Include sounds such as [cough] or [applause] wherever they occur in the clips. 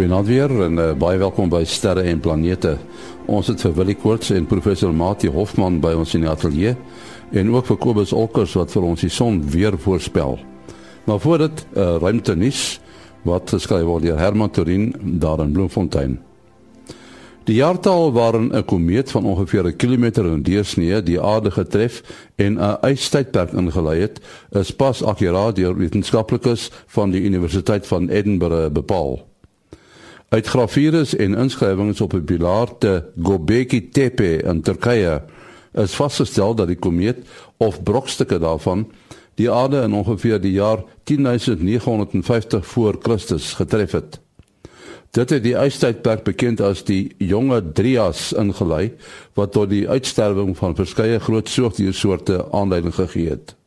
Goeienaand weer en uh, baie welkom by Sterre en Planete. Ons het vir Willie Koorts en professor Mati Hofman by ons in die ateljee en ook vir Kobus Olkers wat vir ons die son weer voorspel. Maar voor dit uh, eh, ruimte nuus wat geskryf word deur Herman Torin daar in Bloemfontein. Die jaartal waarin 'n komeet van ongeveer 'n kilometer in deursnee die aarde getref en 'n ystydperk ingelei het, is pas akkuraat deur wetenskaplikes van die Universiteit van Edinburgh bepaal. Uit gravures en inskrywings op 'n pilaar te Gobekli Tepe in Turkye is vasgestel dat die komeet of brokstukke daarvan die aarde in ongeveer die jaar 10950 voor Christus getref het. Dit het die ystydperk bekend as die Jonge Drias ingelei wat tot die uitsterwing van verskeie groot soogdiersoorte aanleiding gegee het.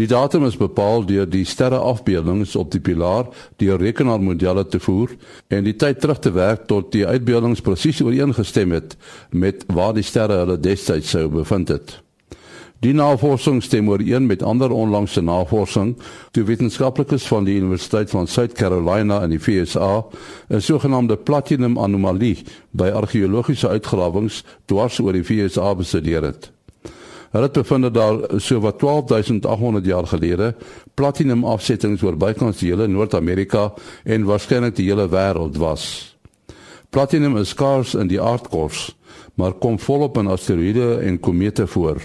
Die datum is bepaal deur die sterreafbeeldings op die pilaar deur rekenaarmodelle te voer en die tyd terug te werk tot die uitbeeldings presies ooreengestem het met waar die sterre hulle destyds sou bevind het. Die navorsing stem ooreen met ander onlangse navorsing toe wetenskaplikes van die Universiteit van South Carolina in die VSA 'n sogenaamde platinum anomalie by argeologiese uitgrawings dwars oor die VSA bestudeer het. Hulle het bevind dat daar so wat 12800 jaar gelede platinum afsettings oor bykans die hele Noord-Amerika en waarskynlik die hele wêreld was. Platinum is skaars in die aardkors, maar kom volop in asteroïde en komete voor.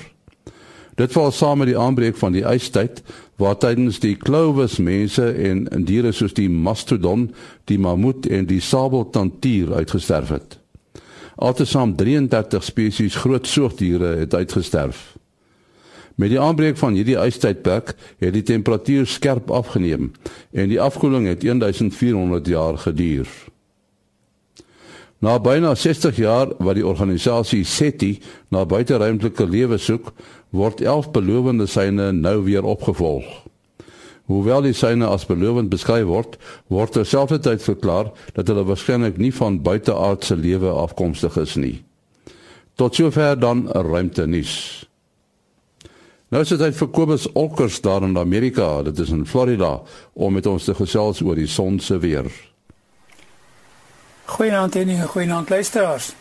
Dit val saam met die aanbreek van die ystyd waar tydens die Clovis mense en diere soos die mastodon, die mammoet en die sabeltandtier uitgesterf het. Altesaam 33 spesies groot soogdiere het uitgesterf. Met die aanbreek van hierdie ystydperk het die temperatuur skerp afgeneem en die afkoeling het 1400 jaar geduur. Na byna 60 jaar wat die organisasie SETI na buiteruimtelike lewe soek, word 11 belowende syne nou weer opgevolg. Hoewel die syne as belowend beskryf word, word terselfdertyd verklaar dat hulle waarskynlik nie van buiteaardse lewe afkomstig is nie. Tot sover dan ruimte nuus. Nou is dit tyd vir Kobus Olkers daar in Amerika, dit is in Florida, om met ons te gesels oor die son se weer. Goeienaand en goeienaand luisteraars.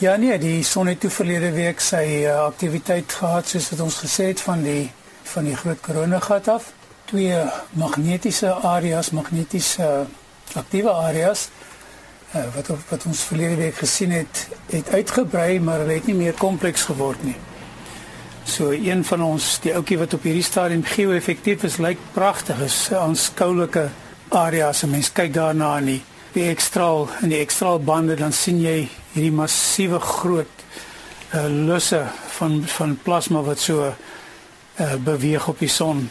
Ja nee, die son het toe verlede week sy uh, aktiwiteit gehad soos wat ons gesê het van die van die groot koronagat af. Twee magnetiese areas, magnetiese uh, aktiewe areas uh, wat wat ons verlede week gesien het, het uitgebrei, maar hulle het nie meer kompleks geword nie. So een van ons, die ouetjie wat op hierdie stadium geo-effektief is, lyk pragtig. Is aanskoulike area as mens kyk daarna in die ekstraal en die ekstraal bande dan sien jy hierdie massiewe groot uh, lusse van van plasma wat so uh, beweeg op die son.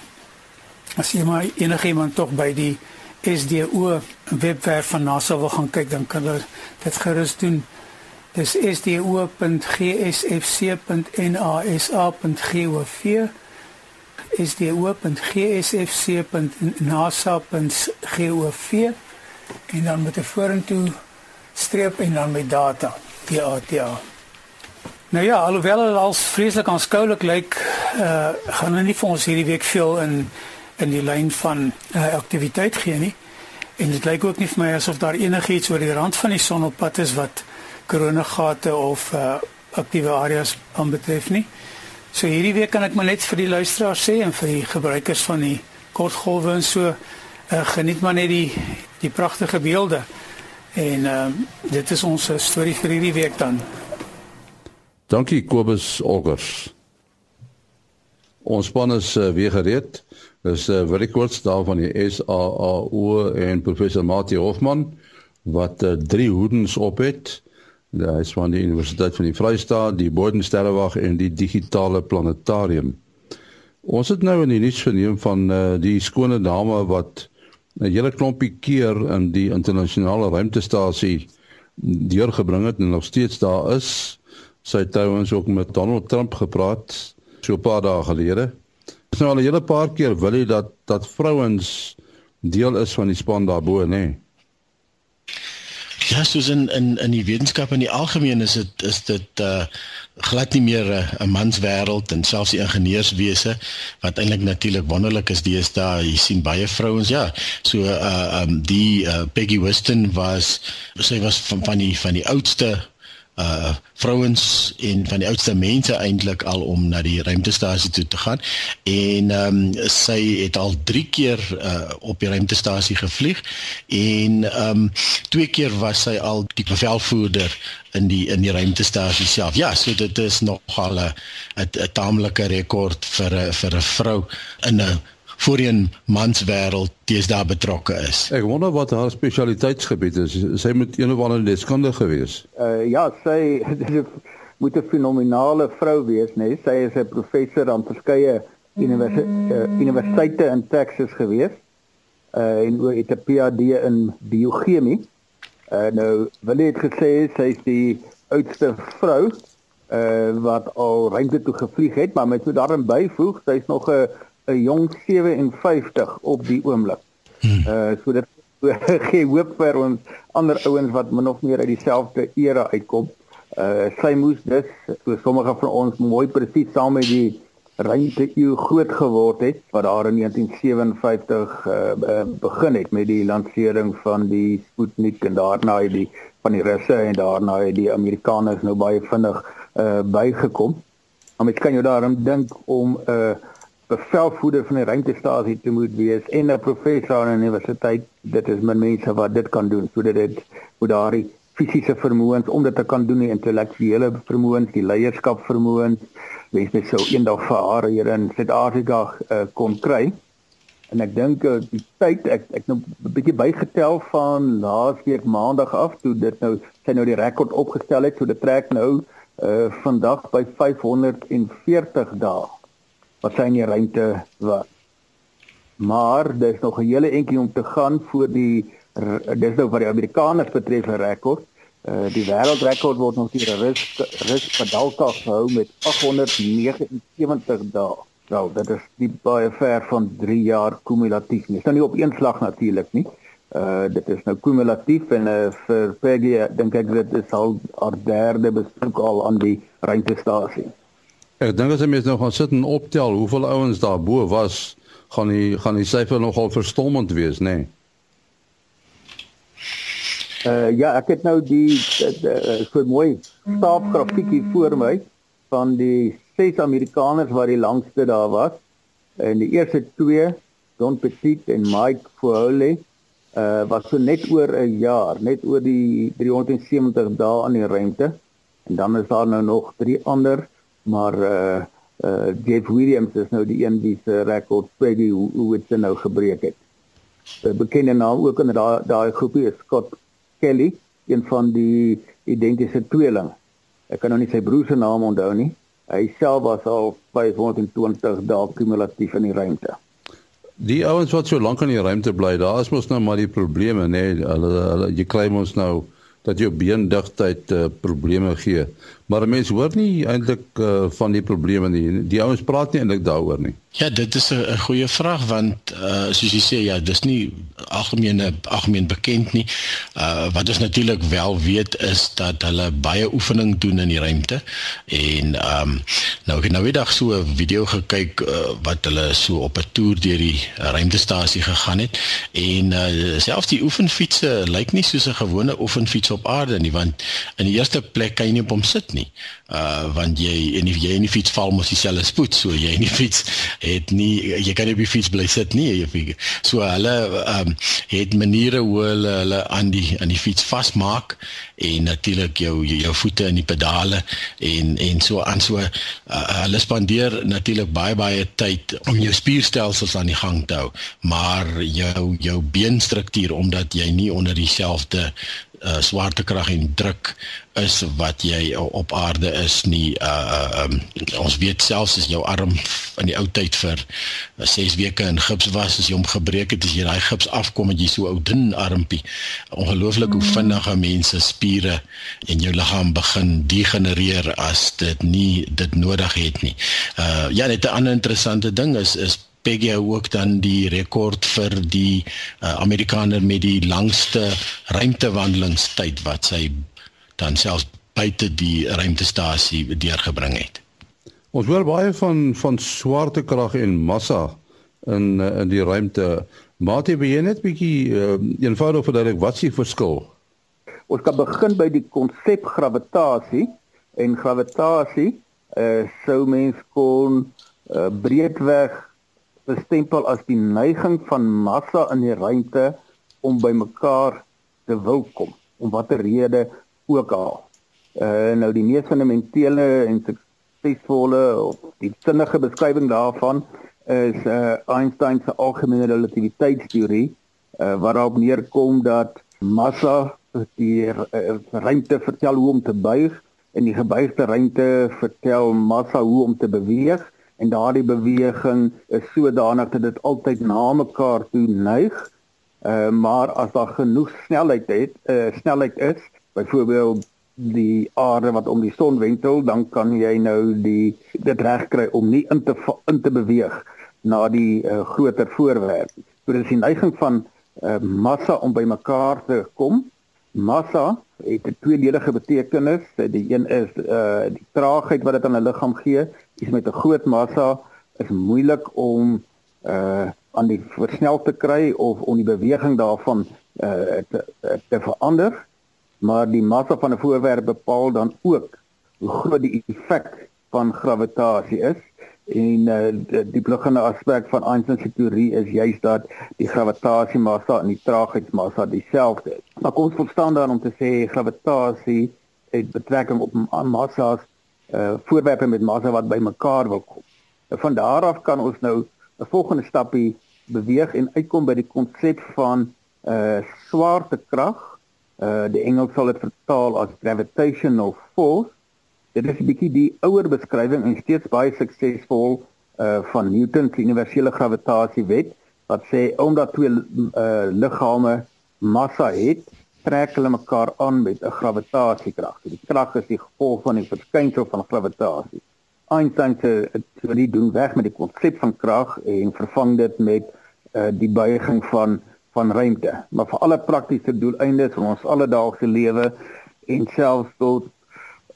As jy maar enigiemand tog by die SDO webwerf van NASA wil gaan kyk, dan kan hulle dit gerus doen. Dis sdo.gsfc.nasa.gov sdo.gsfc.nasa.gov en dan met 'n vorentoe streep en dan met data data. Nou ja, alhoewel dit als vreeslik aanskoulik lyk, uh, gaan hulle nie vir ons hierdie week veel in in die lyn van uh, aktiwiteit gee nie. En dit lyk ook nie vir my asof daar enigiets oor die rand van die son op pad is wat koronagate of uh, aktiewe areas aanbetref nie. So hierdie week kan ek maar net vir die luisteraars sê en vir die gebruikers van die kortgolwe en so uh, geniet maar net die die pragtige beelde. En uh, dit is ons storie vir hierdie week dan. Dankie Kobus Olgers. Ons span is uh, weer gereed. Dis uh, vir die kort daar van die SAAU en professor Mati Hofman wat uh, drie hoedens op het. Ja, hy is van die Universiteit van die Vrystaat, die Bodensterrewag en die Digitale Planetarium. Ons het nou in die nuus verneem van uh, die skone dame wat 'n hele klompie keer in die internasionale ruimtestasie deurgebring het en nog steeds daar is. Sy het trouens ook met Donald Trump gepraat so 'n paar dae gelede. Is nou al 'n hele paar keer wil hy dat dat vrouens deel is van die span daarbo, nê? Nee. Ja, soos in in in die wetenskap in die algemeen is dit is dit uh glad nie meer 'n mans wêreld en selfs die ingenieurswese wat eintlik natuurlik wonderlik is deesdae jy sien baie vrouens ja so uh um die uh, Peggy Weston was sy was van van die van die oudste uh vrouens en van die oudste mense eintlik al om na die ruimtestasie toe te gaan en ehm um, sy het al 3 keer uh op die ruimtestasie gevlieg en ehm um, twee keer was sy al die bevelvoerder in die in die ruimtestasie self. Ja, so dit is nogal 'n 'n taamlike rekord vir 'n vir 'n vrou in 'n voorheen manswêreld daar betrokke is. Ek wonder wat haar spesialiteitsgebied is. Sy moet een of ander deskundige gewees. Uh ja, sy [laughs] moet 'n fenominale vrou wees, né? Nee? Sy is 'n professor aan verskeie universi uh, universiteite in Texas gewees. Uh en het 'n PhD in biochemie. Uh nou, wil jy het gesê sy is die oudste vrou uh wat al ruimte toe gevlieg het, maar met so daarin byvoeg, sy's nog 'n 'n jong 57 op die oomblik. Hmm. Uh so dit [laughs] gee hoop vir ons ander ouens wat min of meer uit dieselfde era uitkom. Uh sy moes dus so sommige van ons mooi presies saam met die ruimte eeu groot geword het wat daar in 1957 uh, uh begin het met die lansering van die Sputnik en daarna het die van die Russe en daarna het die Amerikaners nou baie vinnig uh bygekom. Maar mens kan jou daarom dink om 'n uh, bevelvoerder van die ruimtestasie te moet wees en 'n professor aan 'n universiteit. Dit is min mense wat dit kan doen. Sodat dit moet daardie fisiese vermoëns om dit te kan doen die intellektuele vermoëns die leierskap vermoëns mens net sou eendag vir haar hier in Suid-Afrika uh, kon kry. En ek dink uh, die tyd ek ek nou 'n bietjie bygetel van laasweek maandag af toe dit nou sy nou die rekord opgestel het. So dit trek nou uh, vandag by 540 dae wat sy in die ruimte was. Maar dis nog 'n hele entjie om te gaan voor die dis nou wat die Amerikaners betref 'n rekord. Uh die wêreldrekord word nog deur Rus Rus Padalka gehou met 879 dae. Nou, dit is nie baie ver van 3 jaar kumulatief nie. Dis nou nie op een slag natuurlik nie. Uh dit is nou kumulatief en uh, vir Peggy dink ek dit is al haar derde besoek al aan die ruimtestasie. Ek dink as jy mens nou gaan sit en optel hoeveel ouens daar bo was, gaan die gaan die syfer nogal verstommend wees, nê? Nee? Uh ja, ek het nou die so mooi staapgrafiek hier voor my van die ses Amerikaners wat die langste daar was. En die eerste twee, Don Petit en Mike Foley, uh was so net oor 'n jaar, net oor die 370 dae aan die ruimte. En dan is daar nou nog drie ander maar uh uh Jeff Williams is nou die een wie se rekord Peggy dit nou gebreek het. 'n Bekende naam ook in daai daai groepie is Scott Kelly, een van die identiese tweelinge. Ek kan nou nie sy broer se naam onthou nie. Hy self was al 520 dae kumulatief in die ruimte. Die ouens wat so lank in die ruimte bly, daar is mos nou maar die probleme, nê? Nee, hulle, hulle jy kry mos nou dat jou beendigtheid uh, probleme gee. Maar mense hoor nie eintlik uh, van die probleme nie. Die ouens praat nie eintlik daaroor nie. Ja, dit is 'n goeie vraag want uh, soos jy sê ja, dis nie algemene algemeen bekend nie. Uh, wat ons natuurlik wel weet is dat hulle baie oefening doen in die ruimte en ehm um, nou ek het nou weer dag so 'n video gekyk uh, wat hulle so op 'n toer deur die ruimtestasie gegaan het en uh, selfs die oefenfietsse lyk nie soos 'n gewone oefenfiets op aarde nie want in die eerste plek kan jy nie op hom sit nie. Uh want jy en jy in die fiets val mos dieselfde spoed so jy in die [laughs] fiets het nie jy kan nie op die fiets bly sit nie. Jy so hulle ehm um, het maniere hoe hulle hulle aan die aan die fiets vasmaak en natuurlik jou jou voete in die pedale en en so aan. So uh, hulle spandeer natuurlik baie baie tyd om jou spierstelsels aan die gang te hou. Maar jou jou beenstruktuur omdat jy nie onder dieselfde uh, swaartekrag en druk is wat jy op aarde is nie uh, um, ons weet selfs as jou arm in die ou tyd vir 6 uh, weke in gips was as jy hom gebreek het as jy daai gips afkom en jy so ou dun armpie. Ongelooflik hoe vinnig mense spiere en jou liggaam begin degenereer as dit nie dit nodig het nie. Uh ja net 'n ander interessante ding is is Peggy hou ook dan die rekord vir die uh, Amerikaner met die langste ruimtewandelingstyd wat sy dan selfs buite die ruimtestasie deurgebring het. Ons hoor baie van van swaartekrag en massa in in die ruimte. Maatie, wil jy net bietjie uh, eenvoudig verduidelik wat is die verskil? Ons kan begin by die konsep gravitasie en gravitasie uh, sou mens kon uh, breedweg bestempel as die neiging van massa in die ruimte om by mekaar te wil kom om watter rede ook al. Uh nou die mees fundamentele en suksesvolle of die sinnige beskrywing daarvan is uh Einstein se algemene relativiteitsteorie uh waarop neerkom dat massa die uh, ruimte vertel hoe om te buig en die gebuigde ruimte vertel massa hoe om te beweeg en daardie beweging is sodanig dat dit altyd na mekaar toe neig. Uh, maar as daar genoeg snelheid het, uh, snelheid is, byvoorbeeld die aarde wat om die son wentel, dan kan jy nou die dit reg kry om nie in te in te beweeg na die uh, groter voorwerp. So dit is die neiging van uh, massa om by mekaar te kom. Massa het 'n tweeledige betekenis. Die een is uh die traagheid wat dit aan 'n liggaam gee. Iets met 'n groot massa is moeilik om uh aan die versnel te kry of om die beweging daarvan uh te, te verander. Maar die massa van 'n voorwerp bepaal dan ook hoe groot die effek van gravitasie is en uh, die, die beginnende aspek van Einstein se teorie is juis dat die gravitasiemassa en die traagheidsmassa dieselfde is. Maar kom ons verstaan dan om te sê gravitasie het betrekking op massas uh voorwerpe met massa wat bymekaar wil kom. En van daar af kan ons nou 'n volgende stapie beweeg en uitkom by die konsep van uh swaartekrag. Uh die Engels sal dit vertaal as gravitational force Dit is 'n bietjie die ouer beskrywing en steeds baie suksesvol uh van Newton se universele gravitasiewet wat sê omdat twee uh liggame massa het, trek hulle mekaar aan met 'n gravitasiekrag. Die krag is die gevolg van die verskynsel van gravitasie. Einstein se teorie doen weg met die konsep van krag en vervang dit met uh die buiging van van ruimte. Maar vir alle praktiese doeleindes van ons alledaagse lewe en selfs tot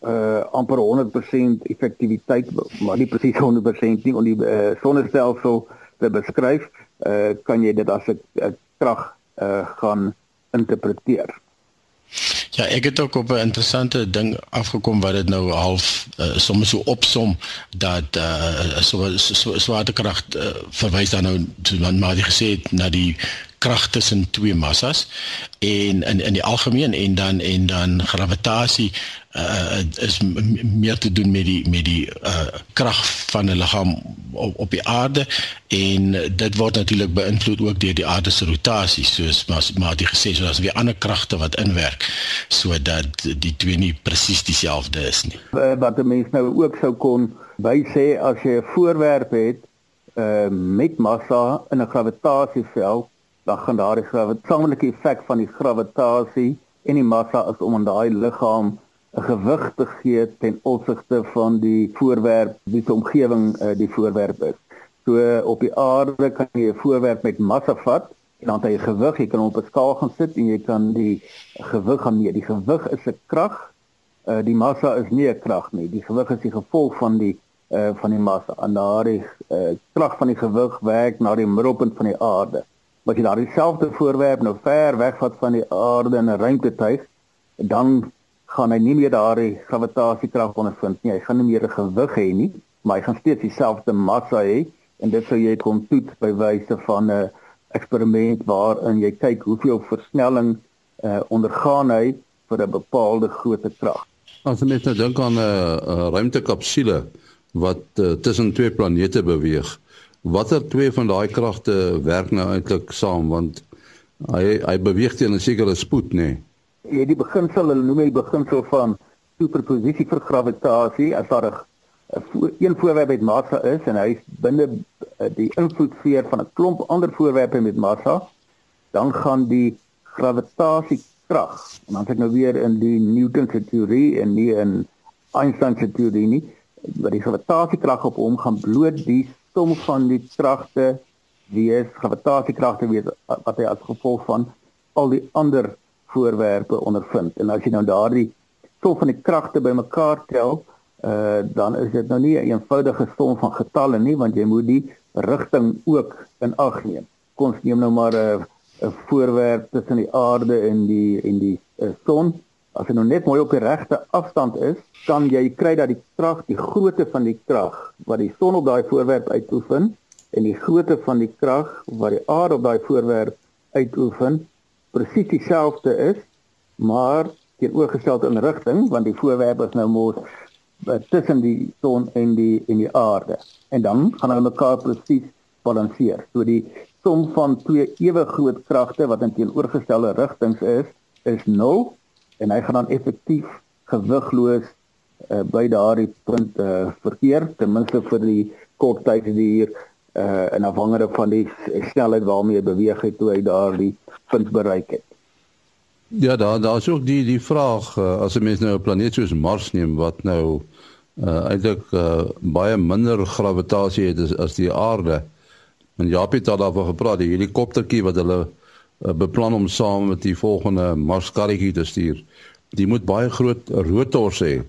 uh amper 100% effektiwiteit maar nie presies 100% nie om die uh, sonnestelsel te beskryf uh kan jy dit as 'n krag uh gaan interpreteer. Ja, ek het ook op 'n interessante ding afgekom wat dit nou half uh, soms so opsom dat uh so so swaartekrag so, uh, verwys dan nou so maar jy gesê het na die krag tussen twee massas en in in die algemeen en dan en dan gravitasie uh, is meer te doen met die met die uh, krag van 'n liggaam op, op die aarde en dit word natuurlik beïnvloed ook deur die aarde se rotasie soos maar maar die gesê soos weer ander kragte wat inwerk sodat die twee nie presies dieselfde is nie. Wat 'n mens nou ook sou kon by sê as jy 'n voorwerp het uh, met massa in 'n gravitasieveld dan gaan daardie gravitasionele effek van die gravitasie en die massa is om aan daai liggaam 'n gewig te gee ten opsigte van die voorwerp wie se omgewing uh, die voorwerp is. So op die aarde kan jy 'n voorwerp met massa vat en dan het jy gewig, jy kan op 'n skaal gaan sit en jy kan die gewig gaan meet. Die gewig is 'n krag. Uh, die massa is nie 'n krag nie. Die gewig is die gevolg van die uh, van die massa. En daardie uh, krag van die gewig werk na die middelpunt van die aarde wat jy daar dieselfde voorwerp nou ver wegvat van die aarde in 'n ruimtetuig, dan gaan hy nie meer daardie gravitasiekrag ondervind nie. Hy gaan nie meer 'n gewig hê nie, maar hy gaan steeds dieselfde massa hê en dit sou jy kon toets by wyse van 'n eksperiment waarin jy kyk hoeveel versnelling uh, ondergaan hy vir 'n bepaalde grootte krag. As jy net nou dink aan 'n uh, ruimtekapsule wat uh, tussen twee planete beweeg, watter twee van daai kragte werk nou eintlik saam want hy hy beweeg teen 'n sekere spoed nê nee. jy die beginsel hulle noem hy beginsel van superposisie vir gravitasie as daar 'n een voorwerp met massa is en hy is binne eh, die invloedsfeer van 'n klomp ander voorwerpe met massa dan gaan die gravitasiekrag en dan het ek nou weer in die Newton se teorie en nie in Einstein se teorie nie wat die gravitasiekrag op hom gaan bloot die som van die kragte wees gravitasiekragte wees wat hy as gevolg van al die ander voorwerpe ondervind. En as jy nou daardie som van die kragte bymekaar tel, uh dan is dit nou nie 'n eenvoudige som van getalle nie want jy moet die rigting ook in ag neem. Kom ons neem nou maar 'n 'n voorwerp tussen die aarde en die en die uh, son. As dit nou net mooi op die regte afstand is, kan jy kry dat die krag, die grootte van die krag wat die son op daai voorwerp uitoefen en die grootte van die krag wat die aarde op daai voorwerp uitoefen presies dieselfde is, maar teenoorgestelde in rigting want die voorwerp is nou mos uh, tussen die son en die en die aarde. En dan gaan hulle mekaar presies balanseer. So die som van twee ewe groot kragte wat in teenoorgestelde rigtings is, is 0 en hy gaan dan effektief gewigloos uh, by daardie punt uh, verkeer ten minste vir die kort tyd hier uh, en afhangende van die snelheid waarmee hy beweeg het toe hy daardie punt bereik het. Ja, daar daar's ook die die vraag uh, as 'n mens nou 'n planeet soos Mars neem wat nou uh, eintlik uh, baie minder gravitasie het as, as die aarde. En Japie het daaroor gepraat, die helikoptertjie wat hulle uh, beplan om saam met die volgende Marskarretjie te stuur. Die moet baie groot rotors hê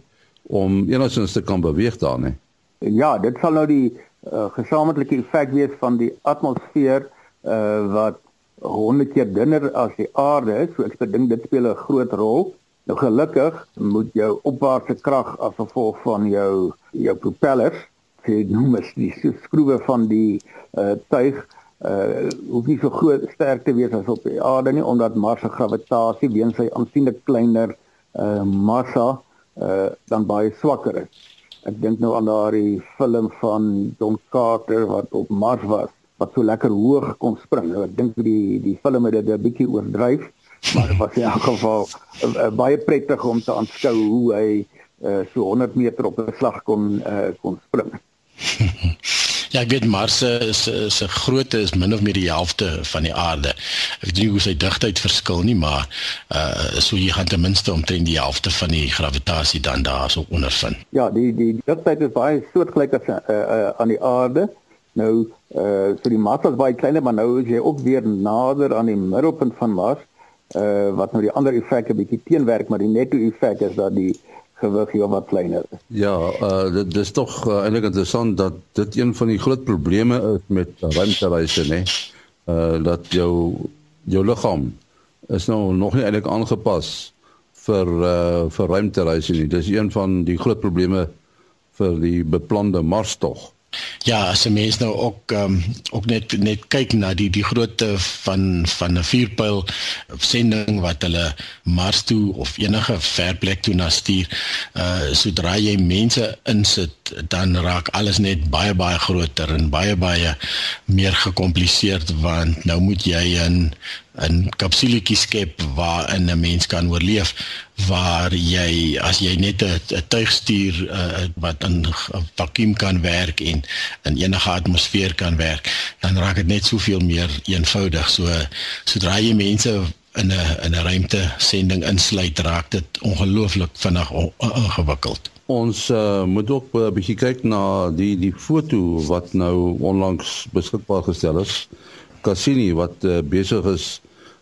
om enigstens te kan beweeg daar, né? Ja, dit sal nou die uh, gesamentlike effek wees van die atmosfeer uh, wat 100 keer dunner as die aarde is, so ek dink dit speel 'n groot rol. Nou gelukkig moet jou opwaartse krag as gevolg van jou jou propellers, sê noem as die skroewe van die uh, tuig uh hoef nie so groot sterk te wees as op die aarde nie omdat Mars se gravitasie weens sy aansienlik kleiner uh massa uh dan baie swakker is. Ek dink nou aan daardie film van John Carter wat op Mars was wat so lekker hoog kon spring. Nou, ek dink die die film het dit 'n bietjie oordryf, maar dit was in elk geval uh, uh, baie prettig om te aanskou hoe hy uh, so 100 meter op 'n slag kon uh, kon spring. [laughs] Ja, ek weet Mars se se grootte is min of meer die helfte van die aarde. Ek weet nie hoe sy digtheid verskil nie, maar uh so jy gaan ten minste omtrent die helfte van die gravitasie dan daarso ondervind. Ja, die die digtheid is baie soortgelyk as uh, uh, aan die aarde. Nou uh so die Mars was baie kleiner, maar nou is jy ook weer nader aan die middelpunt van Mars. Uh wat nou die ander effek 'n bietjie teenwerk, maar die netto effek is dat die gewig hier wat kleiner is. Ja, uh dit dis tog uh, eintlik interessant dat dit een van die groot probleme is met ruimtereise, né? Uh dat jou jou liggaam is nou nog nie eintlik aangepas vir uh vir ruimtereise nie. Dis een van die groot probleme vir die beplande Marstog. Ja, as 'n mens nou ook um, ook net net kyk na die die grootte van van 'n vuurpyl sending wat hulle Mars toe of enige ver plek toe na stuur, uh sodra jy mense insit, dan raak alles net baie baie groter en baie baie meer gekompliseerd want nou moet jy in 'n kapsuletjie skep waarin 'n mens kan oorleef waar jy as jy net 'n tuig stuur uh, wat in 'n vakuum kan werk en in enige atmosfeer kan werk dan raak dit net soveel meer eenvoudig. So sodra jy mense in 'n in 'n ruimte sending insluit raak dit ongelooflik vinnig ingewikkeld ons uh, moet ook 'n bietjie kyk na die die foto wat nou onlangs beskikbaar gestel is Cassini wat uh, besig is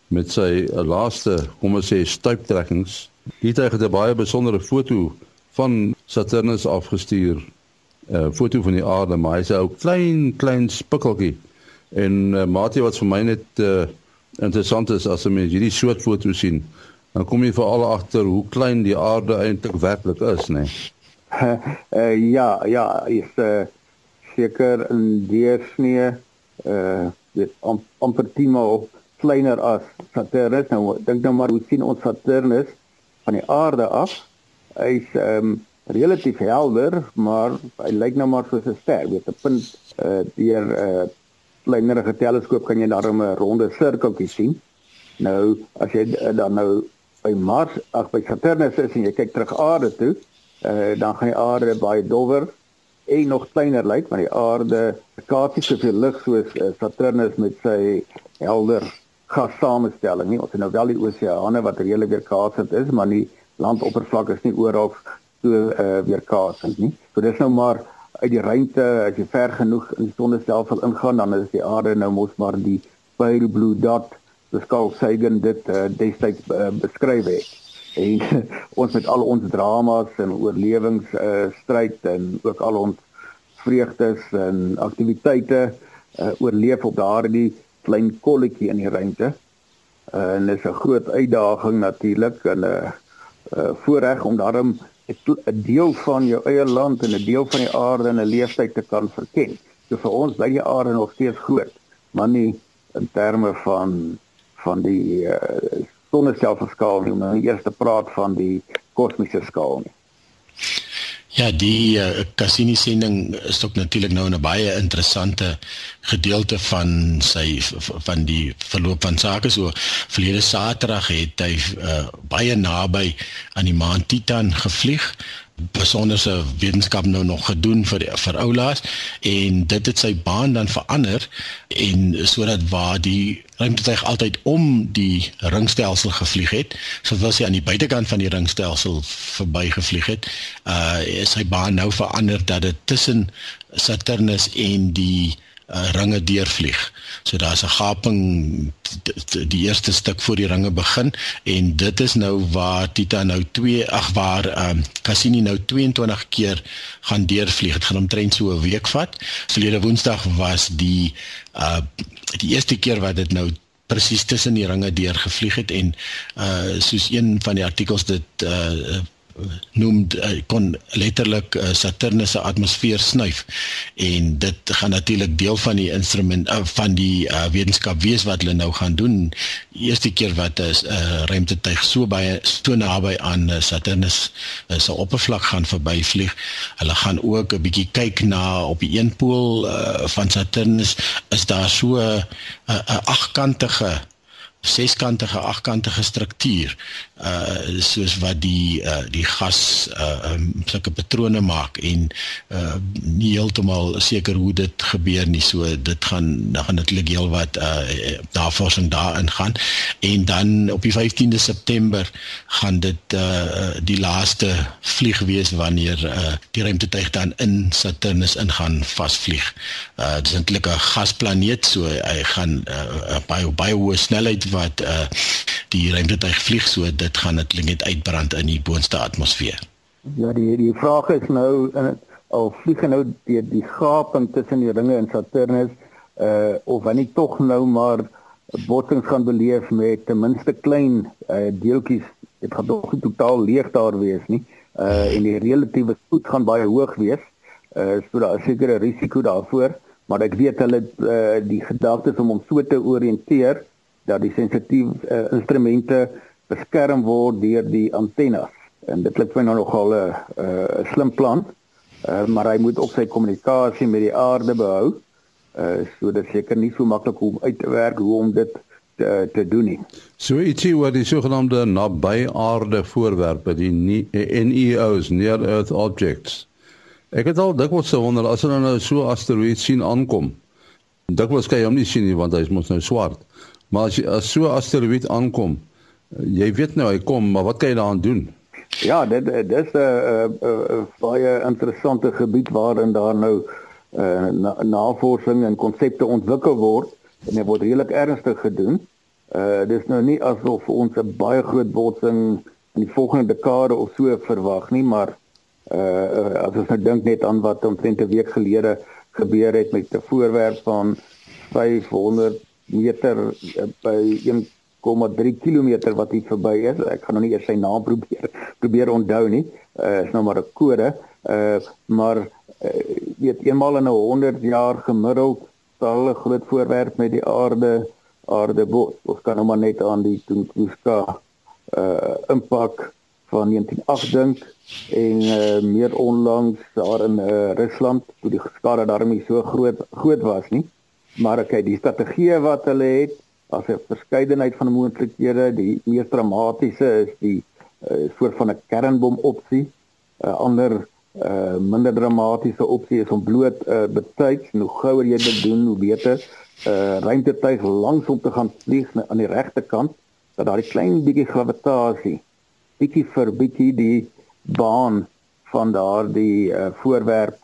met sy uh, laaste, kom ons sê, stuiptrekkings. Hier het hy 'n baie besondere foto van Saturnus afgestuur. 'n uh, Foto van die aarde, maar hy's 'n klein klein spikkeltjie. En uh, Mati wat vir my net uh, interessant is as jy hierdie soort foto sien, dan kom jy veral agter hoe klein die aarde eintlik werklik is, né? Nee. Uh, ja, ja, is uh, seker in deursnee uh dit amper 10 maal kleiner as Saturnus. Nou dink nou maar hoe sien ons Saturnus van die aarde af? Hy's ehm um, relatief helder, maar hy lyk nou maar soos 'n ster. Weet 'n punt uh, deur 'n uh, kleinerige teleskoop kan jy daarom 'n ronde sirkeltjie sien. Nou as jy dan nou by Mars, ag by Saturnus is en jy kyk terug aarde toe, uh, dan gaan die aarde baie dowwer en nog kleiner lyk, want die aarde kaartjie soveel lig soos uh, Saturnus met sy helder gassamestelling nie. Ons het nou wel die oseane wat redelik weerkaatsend is, maar die landoppervlak is nie oral so uh, weerkaatsend nie. So dis nou maar uit die ruimte as jy ver genoeg in die sonnestelsel ingaan dan is die aarde nou mos maar die pale blue dot soos Carl Sagan dit uh, destyds uh, beskryf het en [laughs] ons met al ons dramas en oorlewings uh, stryd en ook al ons vreugdes en aktiwiteite uh, oorleef op daardie klein kolletjie in die ruimte. Uh, en dit is 'n groot uitdaging natuurlik en 'n uh, uh, voorreg om daarom 'n deel van jou eie land en 'n deel van die aarde in 'n leeftyd te kan verken. So vir ons bly die aarde nog steeds groot, maar nie in terme van van die uh, sonnestelsel nie, maar eers te praat van die kosmiese skaal nie. Ja, die uh, Cassini sending is ook natuurlik nou 'n baie interessante gedeelte van sy van die verloop van sake. So verlede Saterdag het hy uh, baie naby aan die maan Titan gevlieg besonderse wetenskap nou nog gedoen vir vir oulaas en dit het sy baan dan verander en sodat waar die ruimtetuig altyd om die ringstelsel gevlieg het soos hy aan die buitekant van die ringstelsel verby gevlieg het uh is sy baan nou verander dat dit tussen Saturnus en die uh, ringe deurvlieg. So daar's 'n gaping die eerste stuk voor die ringe begin en dit is nou waar Titan nou 2 ag waar um, Cassini nou 22 keer gaan deurvlieg. Dit gaan omtrent so 'n week vat. Verlede Woensdag was die uh die eerste keer wat dit nou presies tussen die ringe deur gevlieg het en uh soos een van die artikels dit uh noem uh, kon letterlik uh, Saturnus se atmosfeer snuif en dit gaan natuurlik deel van die instrument uh, van die uh, wetenskap wees wat hulle nou gaan doen. Eerste keer wat 'n uh, ruimtetuig so baie so naby aan uh, Saturnus uh, se oppervlak gaan verbyvlieg. Hulle gaan ook 'n bietjie kyk na op die een pool uh, van Saturnus is daar so 'n uh, uh, agkantige seskantige agkantige struktuur uh soos wat die uh die gas uh um, sulke patrone maak en uh nie heeltemal seker hoe dit gebeur nie so dit gaan dan gaan natuurlik heel wat uh navorsing daarin gaan en dan op die 15de September gaan dit uh die laaste vlieg wees wanneer uh die ruimtetuig dan in Saturnus ingaan vasvlieg. Uh dit is eintlik 'n gasplaneet so hy gaan uh, baie baie hoë snelheid wat uh die ruimtetuig vlieg so dit gaan dit net uitbrand in die boonste atmosfeer. Ja, die die vraag is nou in al vlieg nou die die gaping tussen die ringe in Saturnus uh of wanneer tog nou maar botsings gaan beleef met ten minste klein uh deeltjies dit gaan tog nie totaal leeg daar wees nie uh en die relatiewe spoed gaan baie hoog wees uh so daar is seker 'n risiko daarvoor maar ek weet hulle uh die gedagtes om hom so te orienteer dat die sensitiewe uh, instrumente beskerm word deur die antennes. En dit klink my nou nogal 'n uh, uh, slim plan uh, maar hy moet ook sy kommunikasie met die aarde behou. Uh, so dit seker nie so maklik om uit te werk hoe om dit te, te doen nie. So ietsie wat die sogenaamde naby aarde voorwerpe die NEOs near earth objects. Ek het al dikwels gewonder as hulle nou so asteroïde sien aankom dikwels kan jy hom nie sien nie want hy is mos nou swart Maar as as so 'n asteroïde aankom, jy weet nou hy kom, maar wat kan jy daaraan doen? Ja, dit dis 'n baie interessante gebied waarin daar nou uh, na, navorsing en konsepte ontwikkel word en dit word redelik ernstig gedoen. Uh dis nou nie asof ons 'n baie groot botsing in die volgende dekade of so verwag nie, maar uh as ons nou dink net aan wat omtrent 'n week gelede gebeur het met 'n voorwerp van 500 meter uh, by 1,3 km wat hier verby is. Ek gaan nou nie eers sy naam probeer [laughs] probeer onthou nie. Uh, is nou maar 'n kode. Uh maar uh, weet eenmal in 'n 100 jaar gemiddeld sal 'n groot voorwerp met die aarde aarde bot. Ons kan nou maar net aan die Tunguska uh impak van 1908 dink en uh, meer onlangs daar in uh, Rusland toe die skade daarmee so groot groot was nie maar ek kyk die strategie wat hulle het as 'n verskeidenheid van moontlikhede die mees dramatiese is die uh, soort van 'n kernbom opsie. 'n uh, ander uh, minder dramatiese opsie is om bloot uh, betyds hoe gouer jy dit doen hoe beter uh, ruimtetuig langs om te gaan vlieg aan die regte kant dat daar 'n klein bietjie gravitasie bietjie vir bietjie die baan van daardie uh, voorwerp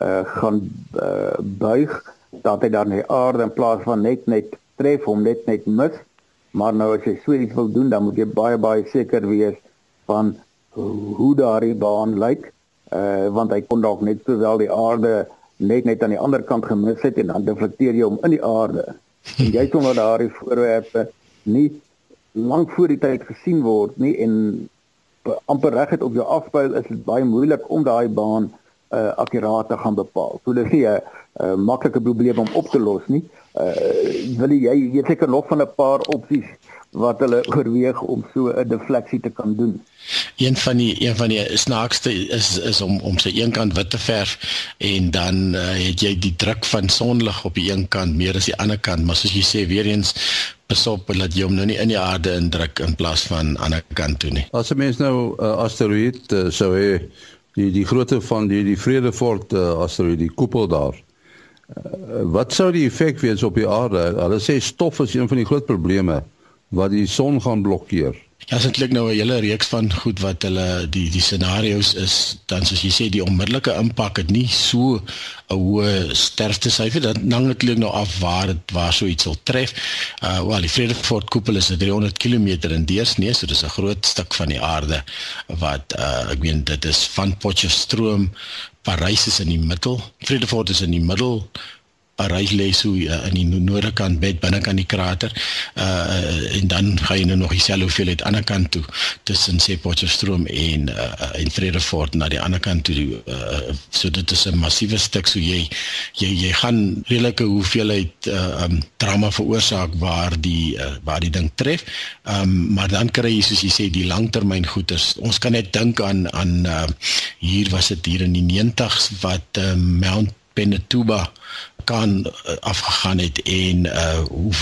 uh gaan uh, buig dat hy dan die aarde in plaas van net net tref hom net net mis. Maar nou as jy so iets wil doen, dan moet jy baie baie seker wees van hoe daardie baan lyk. Uh want hy kon dalk net sowel die aarde net net aan die ander kant gemis het en dan deflekteer jy hom in die aarde. En jy kon wat daardie voorwerpe nie lank voor die tyd gesien word nie en amper reg het op jou afpyl is dit baie moeilik om daai baan uh akkuraat te gaan bepaal. So dis nie 'n uh, maklike probleem om op te los nie. Uh wil jy jy seker nog van 'n paar opsies wat hulle oorweeg om so 'n defleksie te kan doen. Een van die een van die snaakste is is om om sy een kant wit te verf en dan uh, het jy die druk van sonlig op die een kant meer as die ander kant, maar soos jy sê weer eens besop dat jy hom nou nie in die aarde indruk in plaas van aan die ander kant toe nie. As 'n mens nou 'n uh, asteroïde uh, sou hê die die grootte van die die Vredefort uh, asteroïde die koepel daar uh, wat sou die effek wees op die aarde? Hulle sê stof is een van die groot probleme wat die son gaan blokkeer. Ja, dit klink nou 'n hele reeks van goed wat hulle die die scenario's is dan soos jy sê die onmiddellike impak het nie so 'n hoë sterftesyfer dan hang dit nou af waar dit waar so iets sal tref. Uh wel die Vredefort koepel is 300 km in deursnee, so dis 'n groot stuk van die aarde wat uh ek meen dit is van Potchefstroom Parys is in die middel. Vredefort is in die middel. Parys lê so uh, in die noorde kant bed binnekant die krater. Uh en dan gaan jy nou nog dieselfde hoeveelheid aan die ander kant toe tussen sê Potchefstroom en uh en Vredefort na die ander kant toe. Uh so dit is 'n massiewe stuk so jy jy jy gaan redelike hoeveelheid uh um drama veroorsaak waar die uh, waar die ding tref. Um maar dan kry jy soos jy sê die langtermyn goeters. Ons kan net dink aan aan uh hier was dit hier in die 90s wat uh, Mount Pinatuba kan uh, afgegaan het en uh hoe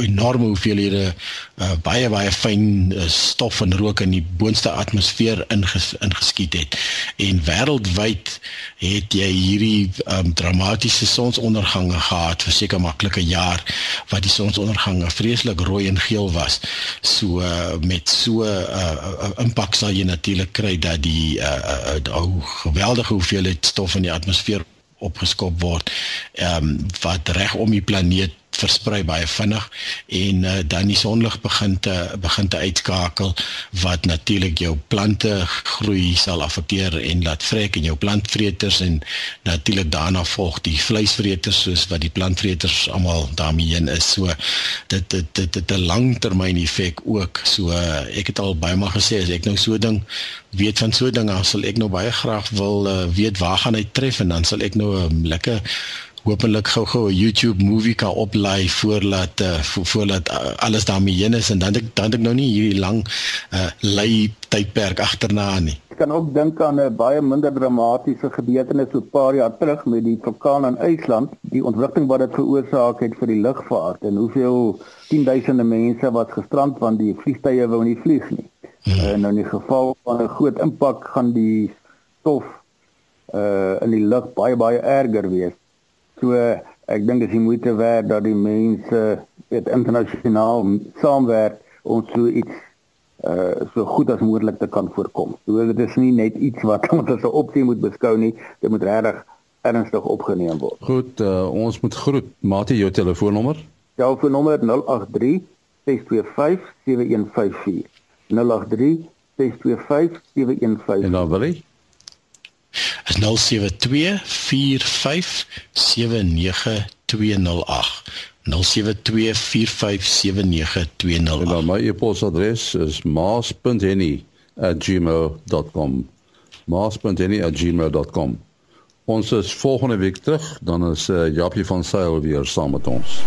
enorme hoeveelhede uh baie baie fyn stof en rook in die boonste atmosfeer inges, ingeskiet het. En wêreldwyd het jy hierdie um dramatiese sonsondergange gehad vir seker maklike jaar wat die sonsondergange vreeslik rooi en geel was. So uh, met so 'n uh, impak sal jy natuurlik kry dat die uh, uh, uh geweldige hoeveelheid stof in die atmosfeer opgeskop word ehm um, wat reg om die planeet versprei baie vinnig en uh, dan die sonlig begin te begin te uitskakel wat natuurlik jou plante groei sal affekteer en laat vrek en jou plantvreters en natuurlik daarna volg die vleisvreters soos wat die plantvreters almal daarmee heen is. So dit dit dit dit 'n langtermyn effek ook. So uh, ek het al baie maal gesê as ek nou so ding weet van so dinge sal ek nou baie graag wil uh, weet waar gaan hy tref en dan sal ek nou 'n um, lekker hopelik gou-gou 'n YouTube movie kan oplaai voordat uh, voordat uh, alles daarmee heen is en dan ek dan ek nou nie hierdie lang uh, lei tydperk agterna nie. Ek kan ook dink aan 'n baie minder dramatiese gebeurtenis so 'n paar jaar terug met die vulkaan in IJsland, die ontwrigting wat dit veroorsaak het vir die lugvaart en hoeveel tienduisende mense wat gestrand want die vliegtye wou nie vlieg nie. Hmm. En nou in die geval van 'n groot impak gaan die stof uh in die lug baie baie erger wees. So ek dink dis die moeite werd dat die mense weet internasionaal saamwerk om so iets uh so goed as moontlik te kan voorkom. So dit is nie net iets wat [laughs] ons as 'n opsie moet beskou nie, dit moet regtig ernstig opgeneem word. Goed, uh ons moet groet. Maatie jou telefoonnommer? Telefoonnommer 083 625 7154. 083 625 7154. En dan wil jy is 0724579208 0724579208 en dan my e-posadres is maas.henny@gmail.com maas.henny@gmail.com ons is volgende week terug dan is uh, Japie van Sail weer saam met ons